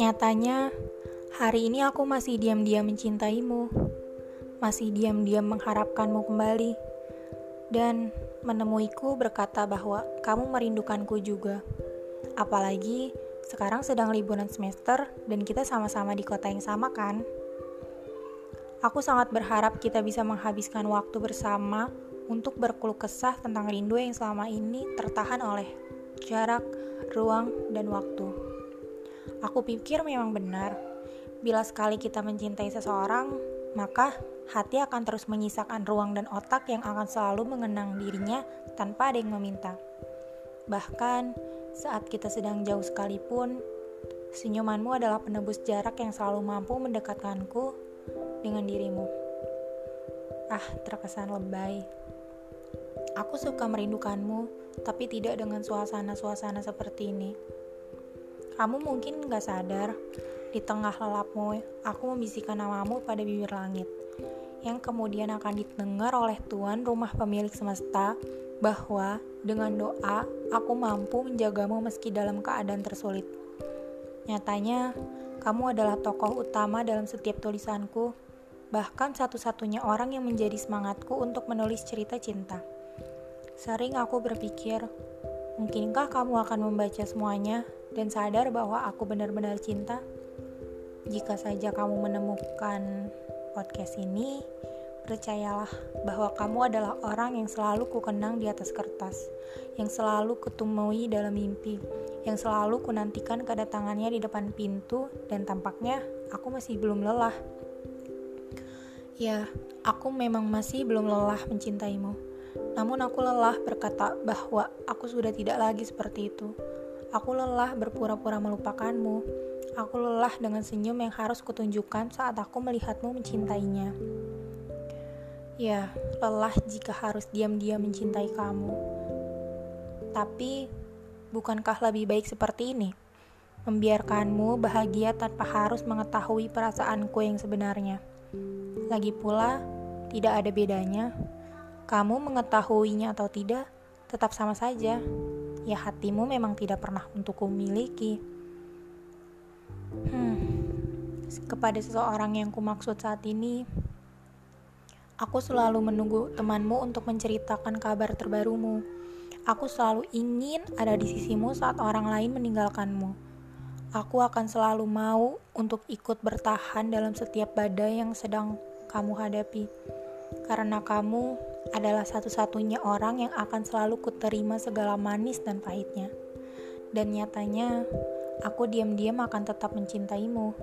Nyatanya, hari ini aku masih diam-diam mencintaimu, masih diam-diam mengharapkanmu kembali, dan menemuiku berkata bahwa kamu merindukanku juga. Apalagi sekarang sedang liburan semester dan kita sama-sama di kota yang sama kan? Aku sangat berharap kita bisa menghabiskan waktu bersama untuk berkeluh kesah tentang rindu yang selama ini tertahan oleh jarak, ruang, dan waktu. Aku pikir memang benar. Bila sekali kita mencintai seseorang, maka hati akan terus menyisakan ruang dan otak yang akan selalu mengenang dirinya tanpa ada yang meminta. Bahkan saat kita sedang jauh sekalipun, senyumanmu adalah penebus jarak yang selalu mampu mendekatkanku dengan dirimu. Ah, terkesan lebay. Aku suka merindukanmu, tapi tidak dengan suasana-suasana seperti ini. Kamu mungkin gak sadar, di tengah lelapmu, aku membisikkan namamu pada bibir langit, yang kemudian akan didengar oleh Tuhan rumah pemilik semesta, bahwa dengan doa, aku mampu menjagamu meski dalam keadaan tersulit. Nyatanya, kamu adalah tokoh utama dalam setiap tulisanku, bahkan satu-satunya orang yang menjadi semangatku untuk menulis cerita cinta. Sering aku berpikir, mungkinkah kamu akan membaca semuanya dan sadar bahwa aku benar-benar cinta. Jika saja kamu menemukan podcast ini, percayalah bahwa kamu adalah orang yang selalu kukenang di atas kertas, yang selalu kutemui dalam mimpi, yang selalu kunantikan kedatangannya di depan pintu, dan tampaknya aku masih belum lelah. Ya, aku memang masih belum lelah mencintaimu. Namun aku lelah berkata bahwa aku sudah tidak lagi seperti itu. Aku lelah berpura-pura melupakanmu. Aku lelah dengan senyum yang harus kutunjukkan saat aku melihatmu mencintainya. Ya, lelah jika harus diam-diam mencintai kamu. Tapi, bukankah lebih baik seperti ini? Membiarkanmu bahagia tanpa harus mengetahui perasaanku yang sebenarnya. Lagi pula, tidak ada bedanya. Kamu mengetahuinya atau tidak, tetap sama saja ya hatimu memang tidak pernah untuk kumiliki. Hmm, kepada seseorang yang kumaksud saat ini, aku selalu menunggu temanmu untuk menceritakan kabar terbarumu. Aku selalu ingin ada di sisimu saat orang lain meninggalkanmu. Aku akan selalu mau untuk ikut bertahan dalam setiap badai yang sedang kamu hadapi. Karena kamu adalah satu-satunya orang yang akan selalu kuterima segala manis dan pahitnya. Dan nyatanya, aku diam-diam akan tetap mencintaimu.